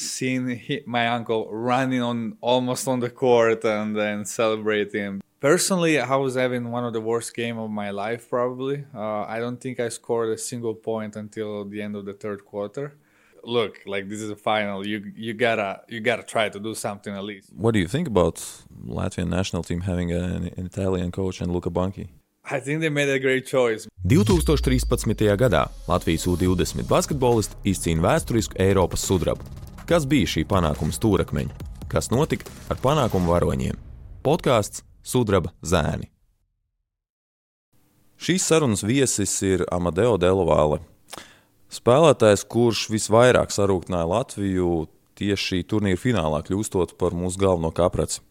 seeing he, my uncle running on almost on the court and then celebrating. Personally, I was having one of the worst game of my life. Probably, uh, I don't think I scored a single point until the end of the third quarter. Look, like this is a final. You you gotta you gotta try to do something at least. What do you think about Latvian national team having an, an Italian coach and Luka Banki? I think they made a great choice. 2013. gadā Latvijas U-20 basketbolisti izcīna vēsturisku Eiropas sudrabu. Kas bija šī panākuma stūrakmeņi? Kas notika ar panākumu varoņiem? Podkāsts Sudraba zēni. Šīs sarunas viesis ir Amadeo Delovāle. Spēlētājs, kurš visvairāk sarūktināja Latviju tieši turnīra finālā, kļūstot par mūsu galveno kapraci.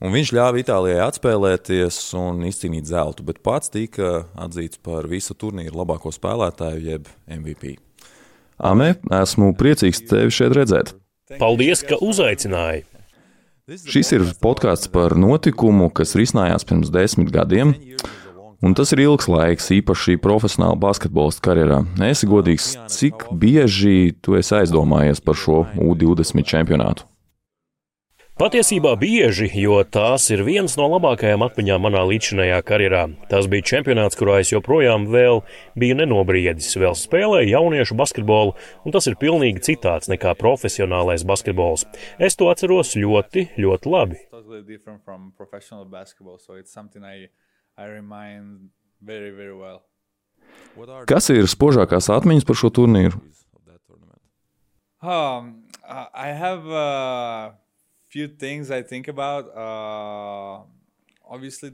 Un viņš ļāva Itālijai atspēlēties un izcīnīt zeltu, bet pats tika atzīts par visu turnīru labāko spēlētāju, jeb MVP. Amē, esmu priecīgs tevi šeit redzēt. Paldies, ka uzaicināji! Šis ir podkāsts par notikumu, kas risinājās pirms desmit gadiem. Un tas ir ilgs laiks, īpaši profesionāla basketbolista karjerā. Es godīgs, cik bieži tu esi aizdomājies par šo U20 čempionātu? Patiesībā bieži, jo tās ir viens no labākajām atmiņām manā līdzinājā karjerā. Tas bija čempionāts, kurā es joprojām vēl biju nenobriedis, vēl spēlēju jauniešu basketbolu, un tas ir pilnīgi citāds nekā profesionālais basketbols. Es to atceros ļoti, ļoti labi. Kas ir spožākās atmiņas par šo turnīru? Um, I have, uh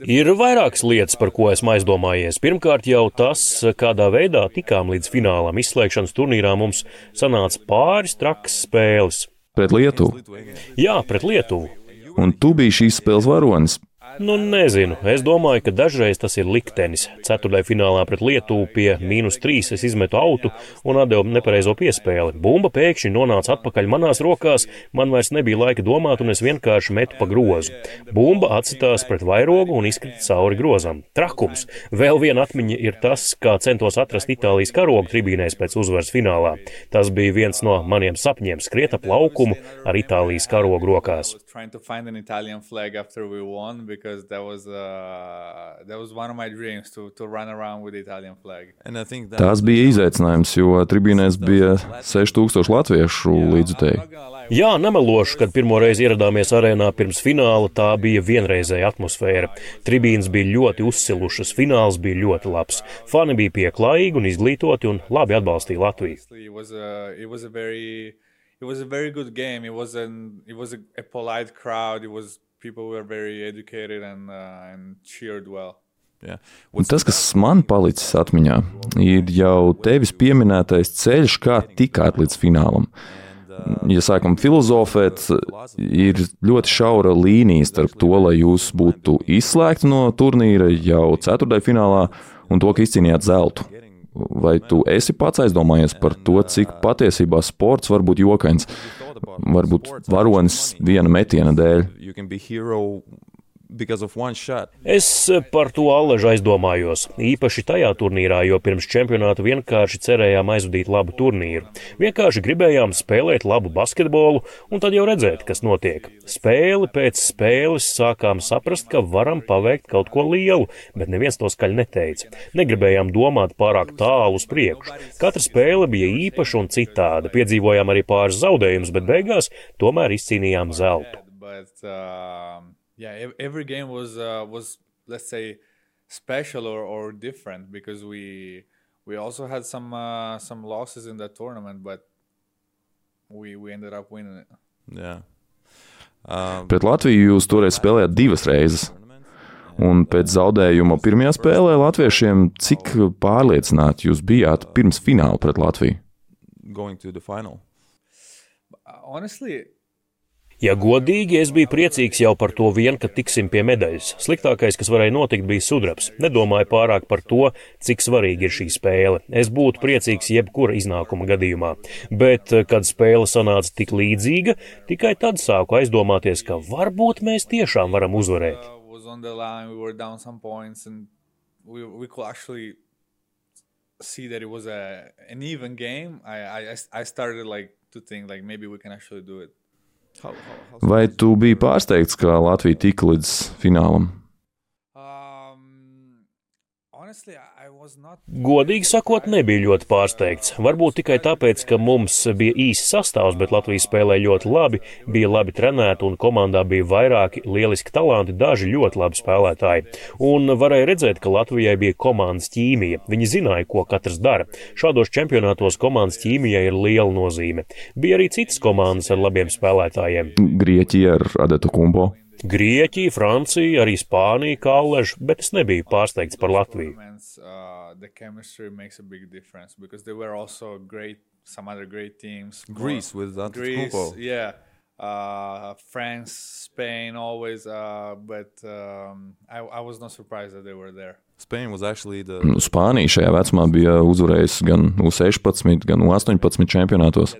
Ir vairākas lietas, par ko esmu aizdomājies. Pirmkārt, jau tas, kādā veidā tikām līdz finālam. Izslēgšanas turnīrā mums sanāca pāris trakas spēles. Pret Lietuvu? Jā, pret Lietuvu. Un tu biji šīs spēles varonis. Nu, nezinu. Es domāju, ka dažreiz tas ir liktenis. Ceturtajā finālā pret Lietuvu pie mīnus trīs es izmetu autu un atdevu nepareizo piespēli. Bumba pēkšņi nonāca atpakaļ manās rokās, man vairs nebija laika domāt, un es vienkārši metu pa grozu. Bumba atsitās pret vairogu un izkrita cauri grozam. Trakums. Vēl viena atmiņa ir tas, kā centos atrast Itālijas karogu tribīnēs pēc uzvaras finālā. Tas bija viens no maniem sapņiem - skriet ap laukumu ar Itālijas karogu rokās because that was uh, that was one of my dreams to, to run around with the Italian flag. Tas bija izaicinājums, jo tribīnēs bija 6000 latviešu līdzutēji. Jā, nemelošu, kad pirmo reizi ieradāmies arēnā pirms fināla, tā bija vienreizēja atmosfēra. Tribīnas bija ļoti uzsilušas, fināls bija ļoti labs. Fani bija pieklājīgi un izglītoti un labi atbalstīja Latviju. It was a very good game. It was an it was a, a polite crowd. It was people were very educated and, uh, and cheered well. Yeah. Un tas, kas man palicis atmiņā, ir jau tevis pieminētais ceļš, kā tikāt līdz finālam. Ja sākam filozofēt, ir ļoti šaura līnija starp to, lai jūs būtu izslēgti no turnīra jau ceturtajā finālā un to, ka izcīnījāt zeltu. Vai tu esi pats aizdomājies par to, cik patiesībā sports var būt jokains? Varbūt varonis viena metiena dēļ. Es par to allaž aizdomājos, īpaši tajā turnīrā, jo pirms čempionāta vienkārši cerējām aizvadīt labu turnīru. Vienkārši gribējām spēlēt labu basketbolu un tad jau redzēt, kas notiek. Spēli pēc spēles sākām saprast, ka varam paveikt kaut ko lielu, bet neviens to skaļi neteica. Negribējām domāt pārāk tālu uz priekšu. Katra spēle bija īpaša un citāda. Piedzīvojām arī pāris zaudējumus, bet beigās tomēr izcīnījām zeltu. But, um yeah, every game was uh, was let's say special or, or different because we we also had some uh, some losses in that tournament, but we we ended up winning it. Yeah. Um, Pret Latviju jūs toreiz spēlējāt divas reizes. Un pēc zaudējuma pirmajā spēlē latviešiem, cik pārliecināti jūs bijāt pirms fināla pret Latviju? Honestly, Ja godīgi, es biju priecīgs jau par to vien, ka tiksim pie medaļas. Sliktākais, kas varēja notikt, bija sudrabs. Nedomāju pārāk par to, cik svarīga ir šī spēle. Es būtu priecīgs jebkura iznākuma gadījumā. Bet, eh, kad spēle sanāca tik līdzīga, tikai tad sāku aizdomāties, ka varbūt mēs tiešām varam uzvarēt. See that it was a, an even game. I, I, I started like to think like maybe we can actually do it. Vai tu biji pārsteigts, ka Latvija tika līdz finālam? Um, honestly, I I was not. Godīgi sakot, nebija ļoti pārsteigts. Varbūt tikai tāpēc, ka mums bija īsts sastāvs, bet Latvija spēlēja ļoti labi, bija labi trenēta un komandā bija vairāki lieliski talanti, daži ļoti labi spēlētāji. Un varēja redzēt, ka Latvijai bija komandas ķīmija. Viņi zināja, ko katrs dara. Šādos čempionātos komandas ķīmijai ir liela nozīme. Bija arī citas komandas ar labiem spēlētājiem. Grieķija ar Adetu Kumbo. Grieķija, Francija, arī Spānija, Kalleža, bet es nebiju pārsteigts par Latviju. Uh, the chemistry makes a big difference because there were also great, some other great teams. Greece with Greece, Antetokounmpo. yeah. Uh, France, Spain, always. Uh, but um, I, I was not surprised that they were there. Spain was actually the Nu, Spānija šajā vecumā bija uzvarējusi gan U16, gan U18 čempionātos.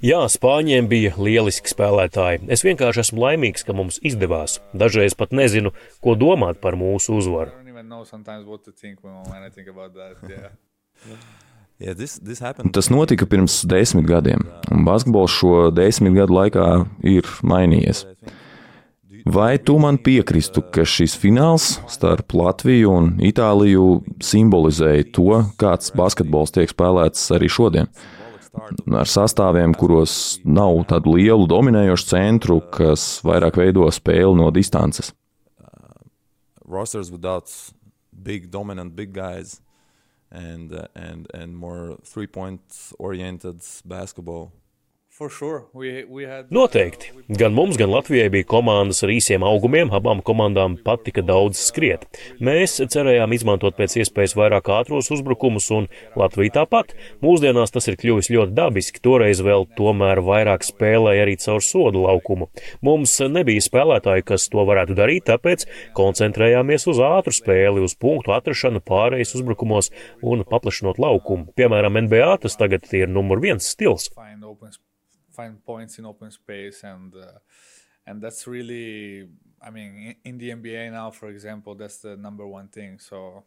Jā, Spāņiem bija lieliski spēlētāji. Es vienkārši esmu laimīgs, ka mums izdevās. Dažreiz pat nezinu, ko domāt par mūsu uzvaru. Tas notika pirms desmit gadiem, un basketbols šo desmit gadu laikā ir mainījies. Vai tu man piekristu, ka šis fināls starp Latviju un Itāliju simbolizēja to, kāds basketbols tiek spēlēts arī šodien? Ar sastāviem, kuros nav tādu lielu dominējošu centru, kas vairāk veido spēli no distances. rosters without big dominant big guys and and and more three point oriented basketball Noteikti. Gan mums, gan Latvijai bija komandas ar īsiem augumiem. Abām komandām patika daudz skriet. Mēs cerējām izmantot pēc iespējas vairāk ātros uzbrukumus, un Latvija tāpat. Mūsdienās tas ir kļuvis ļoti dabiski. Toreiz vēl tomēr vairāk spēlēja arī caur sodu laukumu. Mums nebija spēlētāji, kas to varētu darīt, tāpēc koncentrējāmies uz ātru spēli, uz punktu atrašanu pārējais uzbrukumos un paplašinot laukumu. Piemēram, NBA tas tagad ir numur viens stils. Find points in open space and uh, and that's really i mean in, the nba now for example that's the number one thing so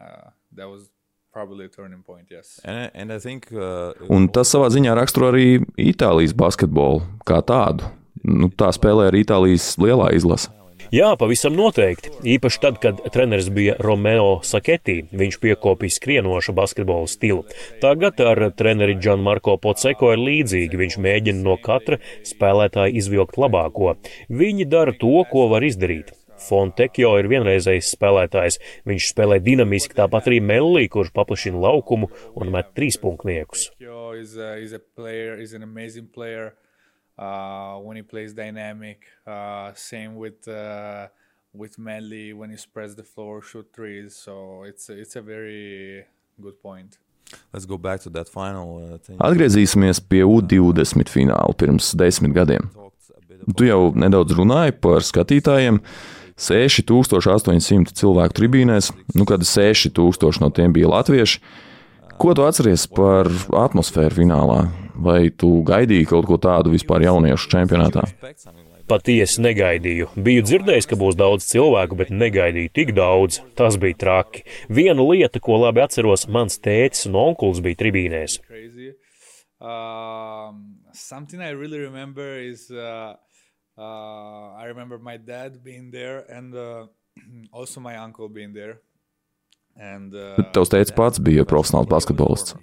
uh, that was probably a turning point yes and and I think uh, Un tas savā ziņā raksturo arī Itālijas basketbolu kā tādu. Nu, tā spēlē arī Itālijas lielā izlase. Jā, pavisam noteikti. Īpaši tad, kad treneris bija Romeo Saketī, viņš piekopīja skrienošu basketbola stilu. Tagad ar treneri Gianmarco Poceko ir līdzīgi. Viņš mēģina no katra spēlētāja izvilkt labāko. Viņi dara to, ko var izdarīt. Fontekjo ir vienreizējs spēlētājs. Viņš spēlē dinamiski, tāpat arī Mellī, kurš paplašina laukumu un met trīspunktniekus. Kyo is a, is a player is uh, when he plays dynamic uh, same with uh, with Medley when he spreads the floor shoot threes so it's a, it's a very good point let's go back to that final uh, thing. Atgriezīsimies pie U20 fināla pirms desmit gadiem. Tu jau nedaudz runāji par skatītājiem. 6800 cilvēku tribīnēs, nu, kad 6000 no tiem bija latvieši. Ko tu atceries par atmosfēru finālā? Vai tu gaidīji kaut ko tādu vispār jauniešu čempionātā? Patiesi negaidīju. Biju dzirdējis, ka būs daudz cilvēku, bet negaidīju tik daudz. Tas bija traki. Viena lieta, ko labi atceros, mans tētis un onkulis bija tribīnēs. Um, something I really remember is uh, uh, I remember my dad being there and uh, also my uncle being there. Uh, Tavs teicis pats bija profesionāls basketbolists.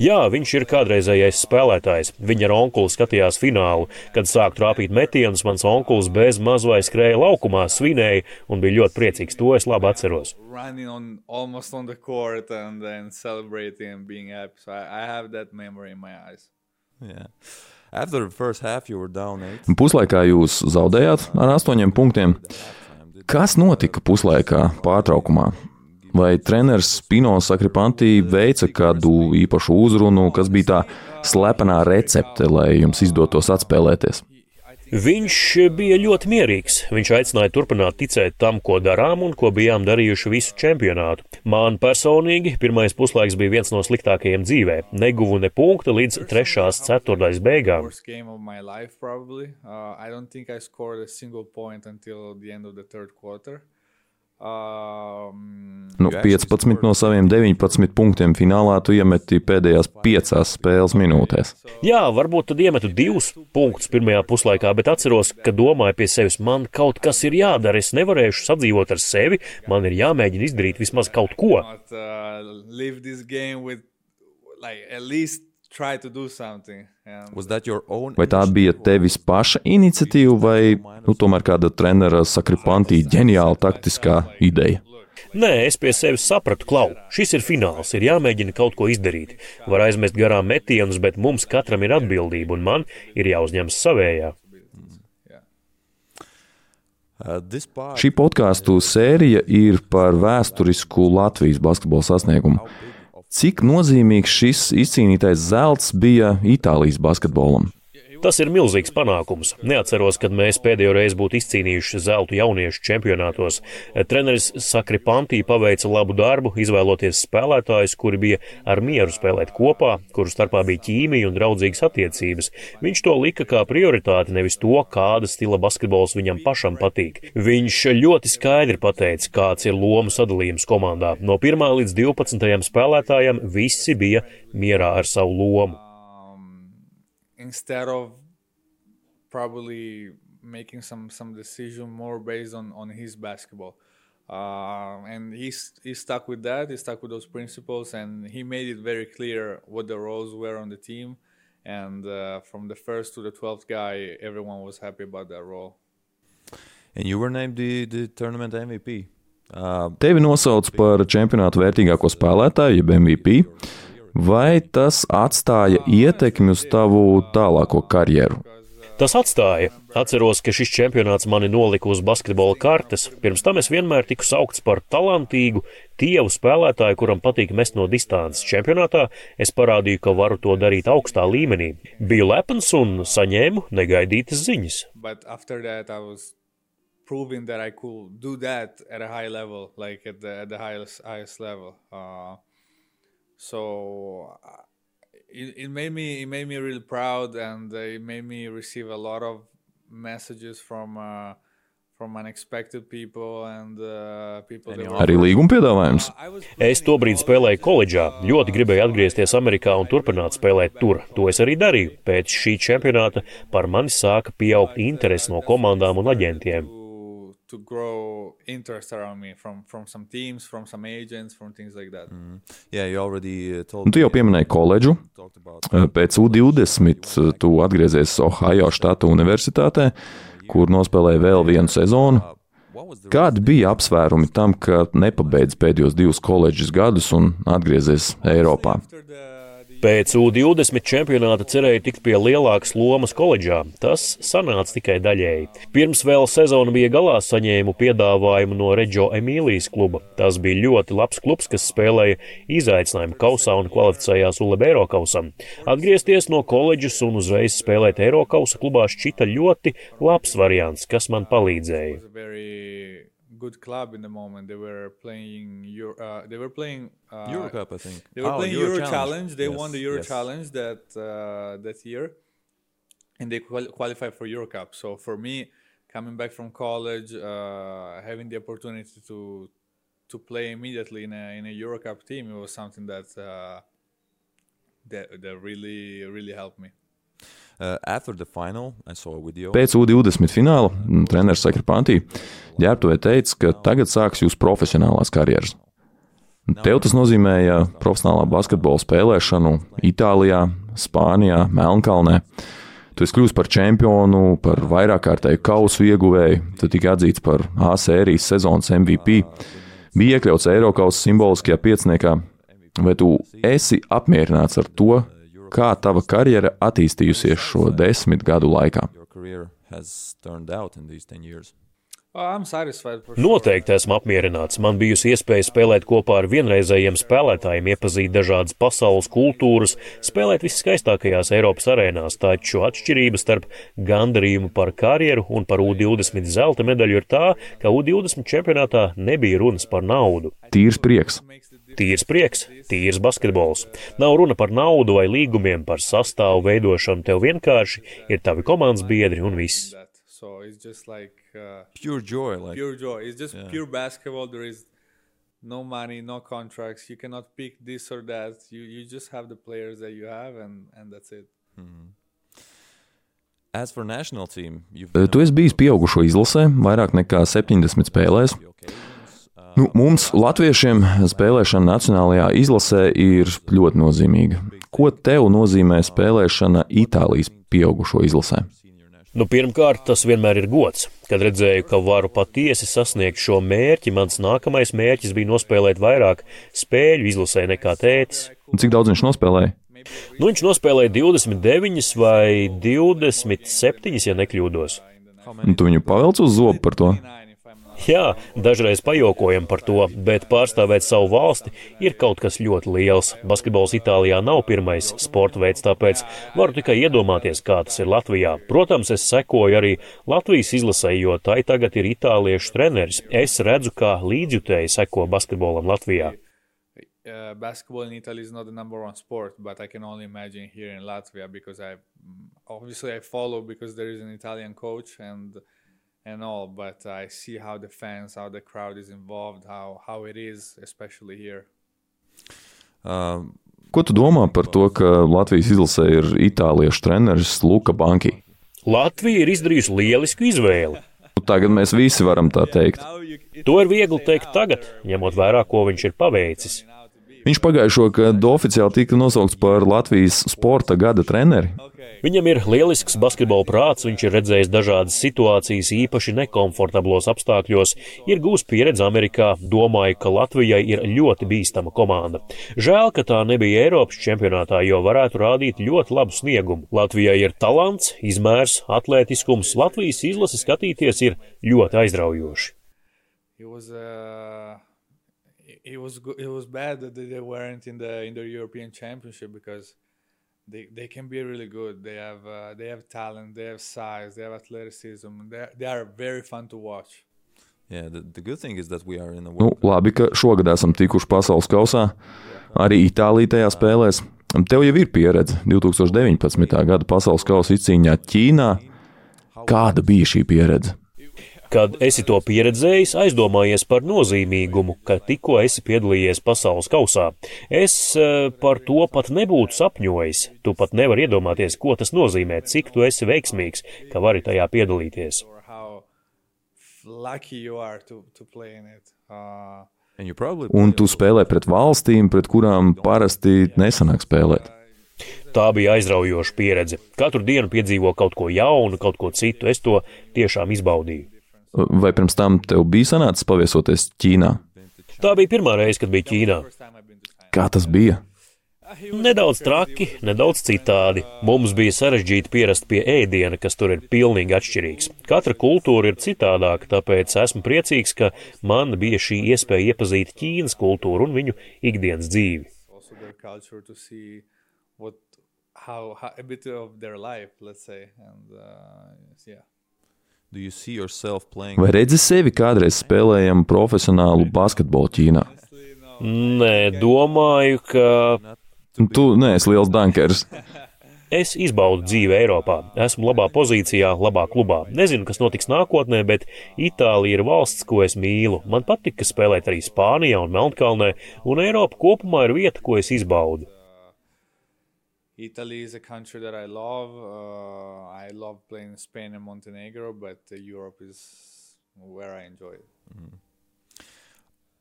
Jā, viņš ir kādreizējais spēlētājs. Viņa ar onkuli skatījās finālu. Kad sāk trāpīt metienus, mans onkulis bez mazvai skrēja laukumā, svinēja un bija ļoti priecīgs. To es labi atceros. running on almost on the court and then celebrating and being happy. So I, I have that memory in my eyes. yeah after the first half you were down eight Puslaikā jūs zaudējāt ar astoņiem punktiem. Kas notika puslaikā pārtraukumā? Vai treneris Pino Sakripanti veica kādu īpašu uzrunu, kas bija tā slepenā recepte, lai jums izdotos atspēlēties? Viņš bija ļoti mierīgs. Viņš aicināja turpināt ticēt tam, ko darām un ko bijām darījuši visu čempionātu. Man personīgi pirmais puslaiks bija viens no sliktākajiem dzīvē. Neguvu ne punkta līdz trešās ceturtais beigām. Nu, 15 no saviem 19 punktiem finālā tu iemeti pēdējās piecās spēles minūtēs. Jā, varbūt tad iemetu divus punktus pirmajā puslaikā, bet atceros, ka domāju pie sevis, man kaut kas ir jādara. Es nevarēšu sadzīvot ar sevi, man ir jāmēģina izdarīt vismaz kaut ko. uh, live this game with, like, at least try to do something. Vai tā bija tevis paša iniciatīva, vai nu, tomēr kāda trenera sakripantī ģeniāla taktiskā ideja? Nē, es pie sevis sapratu, klau, šis ir fināls, ir jāmēģina kaut ko izdarīt. Var aizmest garām metienus, bet mums katram ir atbildība, un man ir jāuzņemas savējā. uh? Šī podkāstu sērija ir par vēsturisku Latvijas basketbola sasniegumu. Cik nozīmīgs šis izcīnītais zelts bija Itālijas basketbolam? Tas ir milzīgs panākums. Neatceros, kad mēs pēdējo reizi būtu izcīnījuši zeltu jauniešu čempionātos. Treneris Sakripantī paveica labu darbu, izvēloties spēlētājus, kuri bija ar mieru spēlēt kopā, kuru starpā bija ķīmija un draudzīgas attiecības. Viņš to lika kā prioritāti, nevis to, kāda stila basketbols viņam pašam patīk. Viņš ļoti skaidri pateica, kāds ir lomu sadalījums komandā. No 1 līdz 12 spēlētājam visi bija mierā ar savu lomu. Instead of probably making some some decision more based on on his basketball uh, and he's he stuck with that he stuck with those principles and he made it very clear what the roles were on the team and uh, from the first to the 12th guy everyone was happy about that role And you were named the, the tournament MVP. Uh, Tevi nosauc par čempionāta vērtīgāko spēlētāju, jeb MVP. Vai tas atstāja ietekmi uz tavu tālāko karjeru? Tas atstāja. Atceros, ka šis čempionāts mani nolika uz basketbola kartes. Pirms tam es vienmēr tiku saukts par talantīgu, tievu spēlētāju, kuram patīk mest no distances. Čempionātā es parādīju, ka varu to darīt augstā līmenī. Biju lepns un saņēmu negaidītas ziņas. but after that i was proving that i could do that at a high level like at the, at the highest highest level uh, so uh, it, it made me it made me really proud and uh, it made me receive a lot of messages from uh, from unexpected people and uh, people that Arī līguma piedāvājums. Was Es tobrīd spēlēju koledžā, ļoti gribēju atgriezties Amerikā un turpināt spēlēt tur. To es arī darīju. Pēc šī čempionāta par mani sāka pieaugt interesi no komandām un aģentiem. To, grow interest around me from from some teams from some agents from things like that yeah, you already uh, told Un tu jau pieminēji koledžu. talked about Pēc U20 tu atgriezies Ohio štata universitātē, kur nospēlēji vēl vienu sezonu. what was the Kādi bija apsvērumi tam, ka nepabeidz pēdējos divus koledžas gadus un atgriezies Eiropā? after the Pēc U20 čempionāta cerēju tikt pie lielākas lomas koledžā. Tas sanāca tikai daļēji. Pirms vēl sezona bija galā, saņēmu piedāvājumu no Reģio Emīlijas kluba. Tas bija ļoti labs klubs, kas spēlēja izaicinājumu kausā un kvalificējās ULB Eirokausam. Atgriezties no koledžas un uzreiz spēlēt Eirokausa klubā šķita ļoti labs variants, kas man palīdzēja. Was a very good club in the moment. They were playing Euro, uh, they were playing uh, Eurocup, I think. They were Oh, playing Euro, Challenge. They Yes, won the Euro yes. Challenge that uh, that year, and they qual- qualified for Euro Cup. So for me, coming back from college, uh, having the opportunity to to play immediately in a in a Euro Cup team, it was something that uh, that that really really helped me. Uh. Pēc U20 fināla mm, treneris Sakripantī ģērbtuvē teica, ka tagad sāks jūsu profesionālās karjeras. Tev tas nozīmēja profesionālā basketbola spēlēšanu Itālijā, Spānijā, Melnkalnē. Tu esi kļuvis par čempionu, par vairāk kārtēju kausu ieguvēju, tu tika atzīts par A sērijas sezonas MVP, bija iekļauts Eiropas simboliskajā pieciniekā. Vai tu esi apmierināts ar to, kā tava karjera attīstījusies šo desmit gadu laikā? Your career has turned out in these 10 years. Oh, I'm satisfied for sure. Noteikti esmu apmierināts. Man bijusi iespēja spēlēt kopā ar vienreizējiem spēlētājiem, iepazīt dažādas pasaules kultūras, spēlēt viskaistākajās Eiropas arēnās, taču atšķirība starp gandarījumu par karjeru un par U20 zelta medaļu ir tā, ka U20 čempionātā nebija runas par naudu. Tīrs prieks. Tīrs prieks, tīrs basketbols. Nav runa par naudu vai līgumiem, par sastāvu veidošanu. Tev vienkārši ir tavi komandas biedri un viss. that. So it's just like uh, Pure joy. Like, pure joy. It's just Yeah. pure basketball. There is no money, no contracts. You cannot pick this or that. You you just have the players that you have, and and that's it. as for national team, you've Tu esi bijis pieaugušo izlasē vairāk nekā 70 spēlēs. Nu, mums, Latviešiem, spēlēšana Nacionālajā izlasē ir ļoti nozīmīga. Ko tev nozīmē spēlēšana Itālijas pieaugušo izlasē? Nu, pirmkārt, tas vienmēr ir gods. Kad redzēju, ka varu patiesi sasniegt šo mērķi, mans nākamais mērķis bija nospēlēt vairāk spēļu izlasē nekā tētis. Un Cik daudz viņš nospēlēja? Nu, viņš nospēlēja 29 vai 27, ja nekļūdos. Un tu viņu pavelc uz zobu par to? Jā, dažreiz pajokojam par to, bet pārstāvēt savu valsti ir kaut kas ļoti liels. Basketbols Itālijā nav pirmais sporta veids, tāpēc varu tikai iedomāties, kā tas ir Latvijā. Protams, es sekoju arī Latvijas izlasē, jo tai tagad ir itāliešu treneris. Es redzu, kā līdzjutēji seko basketbolam Latvijā. Uh, basketball in Italy is not the number one sport, but I can only imagine here in Latvia because I mm, obviously I follow because there is an Italian coach and and all, but I see how the fans, how the crowd is involved, how how it is, especially here. Uh, Ko tu domā par to, ka Latvijas izlasē ir itāliešu treneris Luka Banki? Latvija ir izdarījusi lielisku izvēli. Nu, Tagad mēs visi varam tā teikt. To ir viegli teikt tagad, ņemot vērā, ko viņš ir paveicis. Viņš pagājušo gadu oficiāli tika nosaukts par Latvijas sporta gada treneri. Viņam ir lielisks basketbola prāts, viņš ir redzējis dažādas situācijas, īpaši nekomfortablos apstākļos, ir gūs pieredzi Amerikā, domāju, ka Latvijai ir ļoti bīstama komanda. Žēl, ka tā nebija Eiropas čempionātā, jo varētu rādīt ļoti labu sniegumu. Latvijai ir talants, izmērs, atlētiskums, Latvijas izlase skatīties ir ļoti aizraujoši. It was uh, it- was it was bad that they weren't in the in the European Championship because they they can be really good. They have uh, they have talent, they have size, they have athleticism. They they are very fun to watch. yeah, the, the good thing is that we are in the Nu, World Cup. labi, ka šogad esam tikuši pasaules kausā. Arī Itālijā tajā spēlēs. Tev jau ir pieredze 2019. gada pasaules kausa izcīņā Ķīnā. Kāda bija šī pieredze? Kad esi to pieredzējis, aizdomājies par nozīmīgumu, ka tikko esi piedalījies pasaules kausā. Es eh, par to pat nebūtu sapņojis. Tu pat nevari iedomāties, ko tas nozīmē, cik tu esi veiksmīgs, ka vari tajā piedalīties. Uh, Un tu spēlē pret valstīm, pret kurām parasti nesanāk spēlēt. Tā bija aizraujoša pieredze. Katru dienu piedzīvo kaut ko jaunu, kaut ko citu. Es to tiešām izbaudīju. Vai pirms tam tev bija sanācis paviesoties Ķīnā? Tā bija pirmā reize, kad biju Ķīnā. Kā tas bija? Nedaudz traki, nedaudz citādi. Mums bija sarežģīti pierast pie ēdiena, kas tur ir pilnīgi atšķirīgs. Katra kultūra ir citādāka, tāpēc esmu priecīgs, ka man bija šī iespēja iepazīt Ķīnas kultūru un viņu ikdienas dzīvi. How, how a bit of their life, let's say, and uh, yeah. do you see yourself playing? Vai redzi sevi kādreiz spēlējam profesionālu basketbolu Ķīnā? Nē, domāju, ka Tu neesi liels dankers. es izbaudu dzīvi Eiropā. Esmu labā pozīcijā, labā klubā. Nezinu, kas notiks nākotnē, bet Itālija ir valsts, ko es mīlu. Man patika spēlēt arī Spānijā un Melnkalnē, un Eiropa kopumā ir vieta, ko es izbaudu. Italy is a country that I love. Uh, I love playing in Spain and Montenegro, but uh, Europe is where I enjoy it.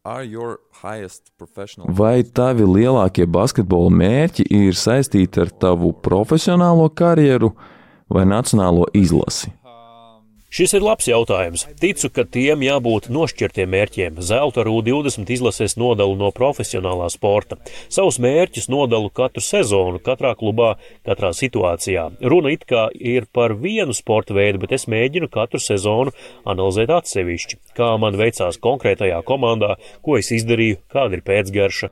Are your highest professional Vai tavi lielākie basketbola mērķi ir saistīti ar tavu profesionālo karjeru vai nacionālo izlasi? Šis ir labs jautājums. Ticu, ka tiem jābūt nošķirtiem mērķiem. Zelta ar U20 izlases nodalu no profesionālā sporta. Savus mērķus nodalu katru sezonu, katrā klubā, katrā situācijā. Runa it kā ir par vienu sporta veidu, bet es mēģinu katru sezonu analizēt atsevišķi. Kā man veicās konkrētajā komandā, ko es izdarīju, kāda ir pēcgarša.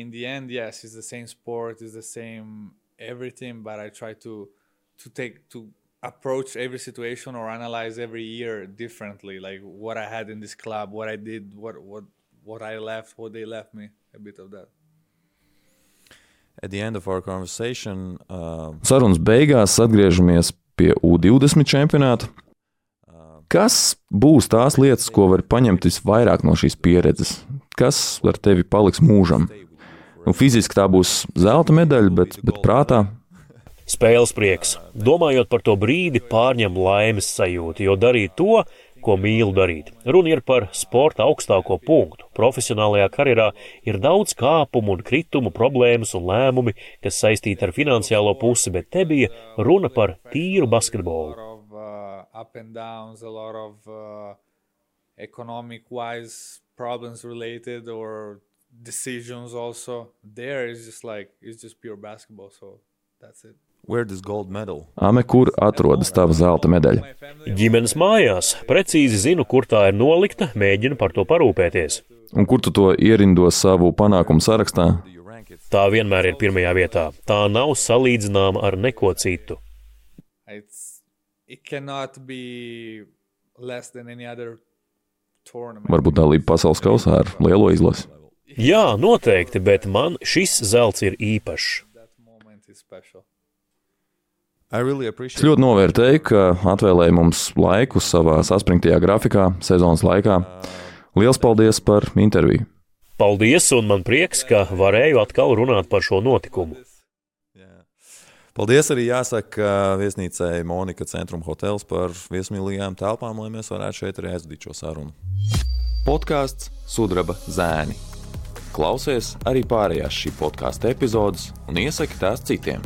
In the end, yes, it's the same sport, it's the same everything, but I try to to take to approach every situation or analyze every year differently. Like what I had in this club, what I did, what what what I left, what they left me. A bit of that. At the end of our conversation, uh, Sarunas beigās atgriežamies pie U20 čempionāta. Kas būs tās lietas, ko var paņemt visvairāk no šīs pieredzes? Kas ar tevi paliks mūžam? Nu, fiziski tā būs zelta medaļa, bet, bet prātā Spēles prieks. Domājot par to brīdi, pārņem laimes sajūta, jo darīt to, ko mīlu darīt. Runa ir par sporta augstāko punktu. Profesionālajā karjerā ir daudz kāpumu un kritumu, problēmas un lēmumi, kas saistīti ar finansiālo pusi, bet te bija runa par tīru basketbolu. Economic wise problems related or decisions also there is just like it's just pure basketball so that's it Ame, kur atrodas tava zelta medaļa? Ģimenes mājās. Precīzi zinu, kur tā ir nolikta, mēģinu par to parūpēties. Un kur tu to ierindo savu panākumu sarakstā? Tā vienmēr ir pirmajā vietā. Tā nav salīdzināma ar neko citu. Varbūt dalība pasaules kausā ar lielo izlasi. Jā, noteikti, bet man šis zelts ir īpašs. Es ļoti novērtēju, ka atvēlēji mums laiku savā saspringtajā grafikā, sezonas laikā. Lielas paldies par interviju! Paldies, un man prieks, ka varēju atkal runāt par šo notikumu. Paldies arī jāsaka viesnīcai Monika Centrum Hotels par viesmīlīgām telpām, lai mēs varētu šeit arī aizvadīt šo sarunu. Podkāsts Sudraba zēni. Klausies arī pārējās šī podkāstu epizodes un iesaki tās citiem.